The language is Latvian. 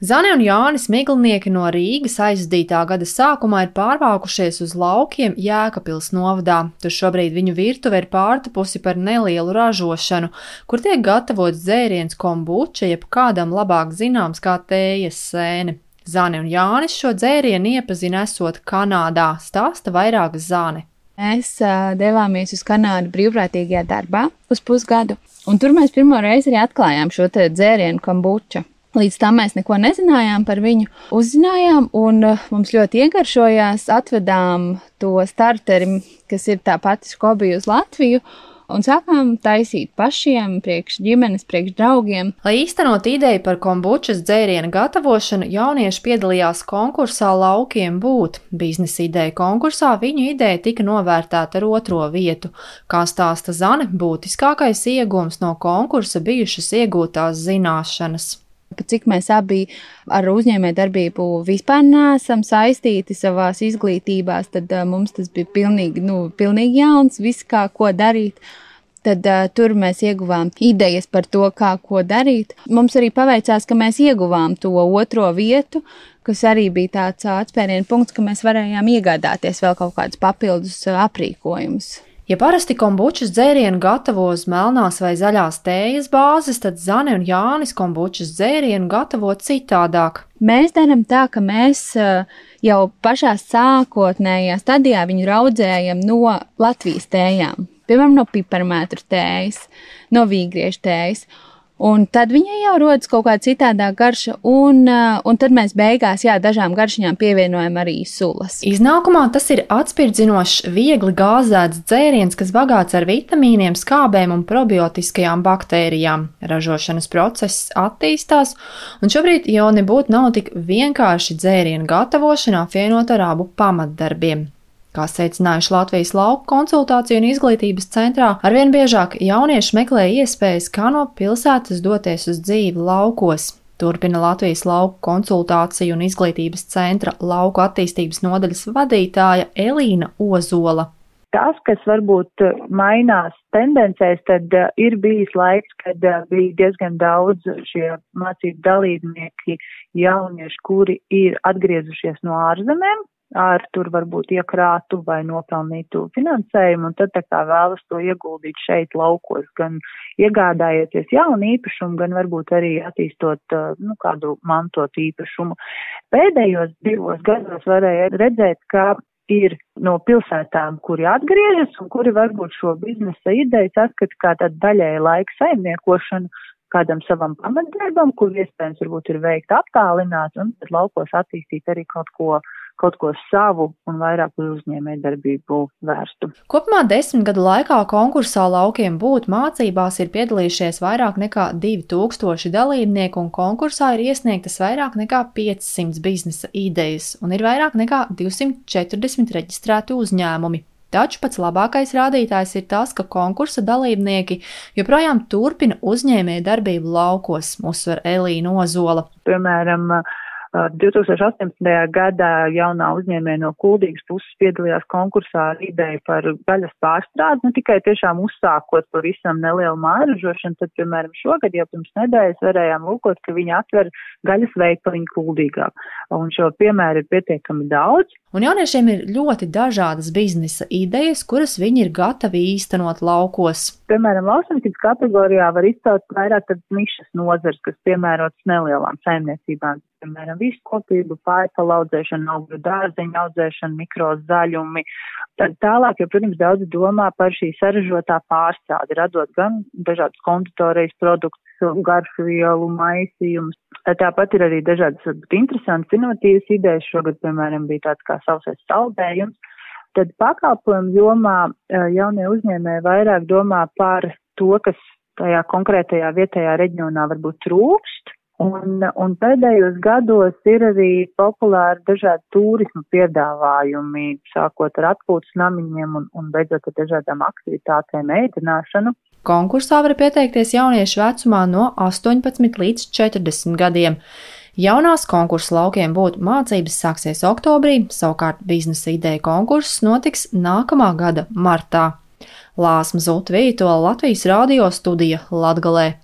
Zane un Jānis Miglinieki no Rīgas aizdītā gada sākumā ir pārvākušies uz laukiem Jēkabils novadā. Tur šobrīd viņu virtuve ir pārtapusi par nelielu ražošanu, kur tiek gatavots dzēriens kombuča, jeb kādam labāk zināms kā tējas sēne. Zane un Jānis šo dzērienu iepazina esot Kanādā, stāsta vairāk Zane. Mēs uh, devāmies uz Kanādu brīvprātīgajā darbā uz pusgadu, un tur mēs pirmo reizi arī atklājām šo dzērienu kombuču. Līdz tam mēs neko nezinājām par viņu. Uzzinājām, un uh, mums ļoti iegaršojās. Atvedām to starteri, kas ir tā pati skobija uz Latviju. Un sākām taisīt pašiem, priekš ģimenes, priekš draugiem. Lai īstenot ideju par kombučas dzērienu gatavošanu, jaunieši piedalījās konkursā Laukiem būt. Biznesa ideja konkursā viņu ideja tika novērtēta ar otro vietu. Kā stāsta Zane, būtiskākais iegūms no konkursa bijušas iegūtās zināšanas cik mēs abi ar uzņēmējdarbību vispār neesam saistīti savās izglītībās, tad uh, mums tas bija pilnīgi, nu, pilnīgi jauns, viss kā ko darīt. Tad uh, tur mēs ieguvām idejas par to, kā ko darīt. Mums arī paveicās, ka mēs ieguvām to otro vietu, kas arī bija tāds atspērienu punkts, ka mēs varējām iegādāties vēl kaut kādus papildus aprīkojumus. Ja parasti kombučas dzērienu gatavo uz melnās vai zaļās tējas bāzes, tad Zane un Jānis kombučas dzērienu gatavo citādāk. Mēs darām tā, ka mēs eh, jau pašā sākotnējā stadijā viņu raudzējam no Latvijas tējām. Piemēram, no piparmētru tējas, no vīgriešu tējas. Un tad viņai jau rodas kaut kāda citādā garša, un, uh, un tad mēs beigās, jā, dažām garšiņām pievienojam arī sulas. Iznākumā tas ir atspirdzinošs, viegli gāzēts dzēriens, kas bagāts ar vitamīniem, skābēm un probiotiskajām baktērijām. Ražošanas process attīstās, un šobrīd jau nebūtu nav tik vienkārši dzērienu gatavošana apvienot ar abu pamatdarbiem. Kā secinājuši Latvijas lauku konsultāciju un izglītības centrā, arvien biežāk jaunieši meklē iespējas, kā no pilsētas doties uz dzīvi laukos. Turpina Latvijas lauku konsultāciju un izglītības centra lauku attīstības nodaļas vadītāja Elīna Ozola. Tas, kas varbūt mainās tendencēs, tad uh, ir bijis laiks, kad uh, bija diezgan daudz šie mācību dalībnieki, jaunieši, kuri ir atgriezušies no ārzemēm, ar tur varbūt iekrātu vai nopelnītu finansējumu, un tad tā kā vēlas to ieguldīt šeit laukos, gan iegādājieties jaunu īpašumu, gan varbūt arī attīstot, uh, nu, kādu mantot īpašumu. Pēdējos divos gados varēja redzēt, ka ir no pilsētām, kuri atgriežas un kuri varbūt šo biznesa ideju saskata kā tādu daļēju laika saimniekošanu, kādam savam pamatdarbam, kur iespējams varbūt ir veikt attālināt un laukos attīstīt arī kaut ko kaut ko savu un vairāk uz uzņēmēju darbību vērstu. Kopumā desmit gadu laikā konkursā laukiem būt mācībās ir piedalījušies vairāk nekā 2000 dalībnieku, un konkursā ir iesniegtas vairāk nekā 500 biznesa idejas, un ir vairāk nekā 240 reģistrēti uzņēmumi. Taču pats labākais rādītājs ir tas, ka konkursa dalībnieki joprojām turpina uzņēmēju darbību laukos, uzsver Elīna Ozola. Piemēram, 2018. gadā jaunā uzņēmēja no Kuldīgas puses piedalījās konkursā ar ideju par gaļas pārstrādi, ne tikai tiešām uzsākot pavisam nelielu māražošanu, tad, piemēram, šogad jau pirms nedēļas varējām lūkot, ka viņi atver gaļas veikaliņu Kuldīgā. Un šo piemēru ir pietiekami daudz. Un jauniešiem ir ļoti dažādas biznesa idejas, kuras viņi ir gatavi īstenot laukos. Piemēram, lauksaimniecības kategorijā var izcelt vairāk tādas nišas nozars, kas piemērotas nelielām saimniecībām piemēram, viskopību, pārpalu audzēšanu, augļu dārzeņu audzēšanu, mikrozaļumi. Tad tālāk, jo, protams, daudz domā par šī saražotā pārstrādi, radot gan dažādus konditorijas produktus, garšu vielu, maisījumus. Tāpat ir arī dažādas, varbūt, interesantas, inovatīvas idejas. Šogad, piemēram, bija tāds kā sausais saldējums. Tad pakalpojumu jomā eh, jaunie uzņēmēji vairāk domā par to, kas tajā konkrētajā vietējā reģionā varbūt trūkst, Un, un pēdējos gados ir arī populāri dažādi turismu piedāvājumi, sākot ar atpūtas namiņiem un, un beidzot ar dažādām aktivitātēm, ēdināšanu. Konkursā var pieteikties jauniešu vecumā no 18 līdz 40 gadiem. Jaunās konkursu laukiem būtu mācības sāksies oktobrī, savukārt biznesa ideja konkurss notiks nākamā gada martā. Lāsma Zutvīto Latvijas radio studija Latgalē.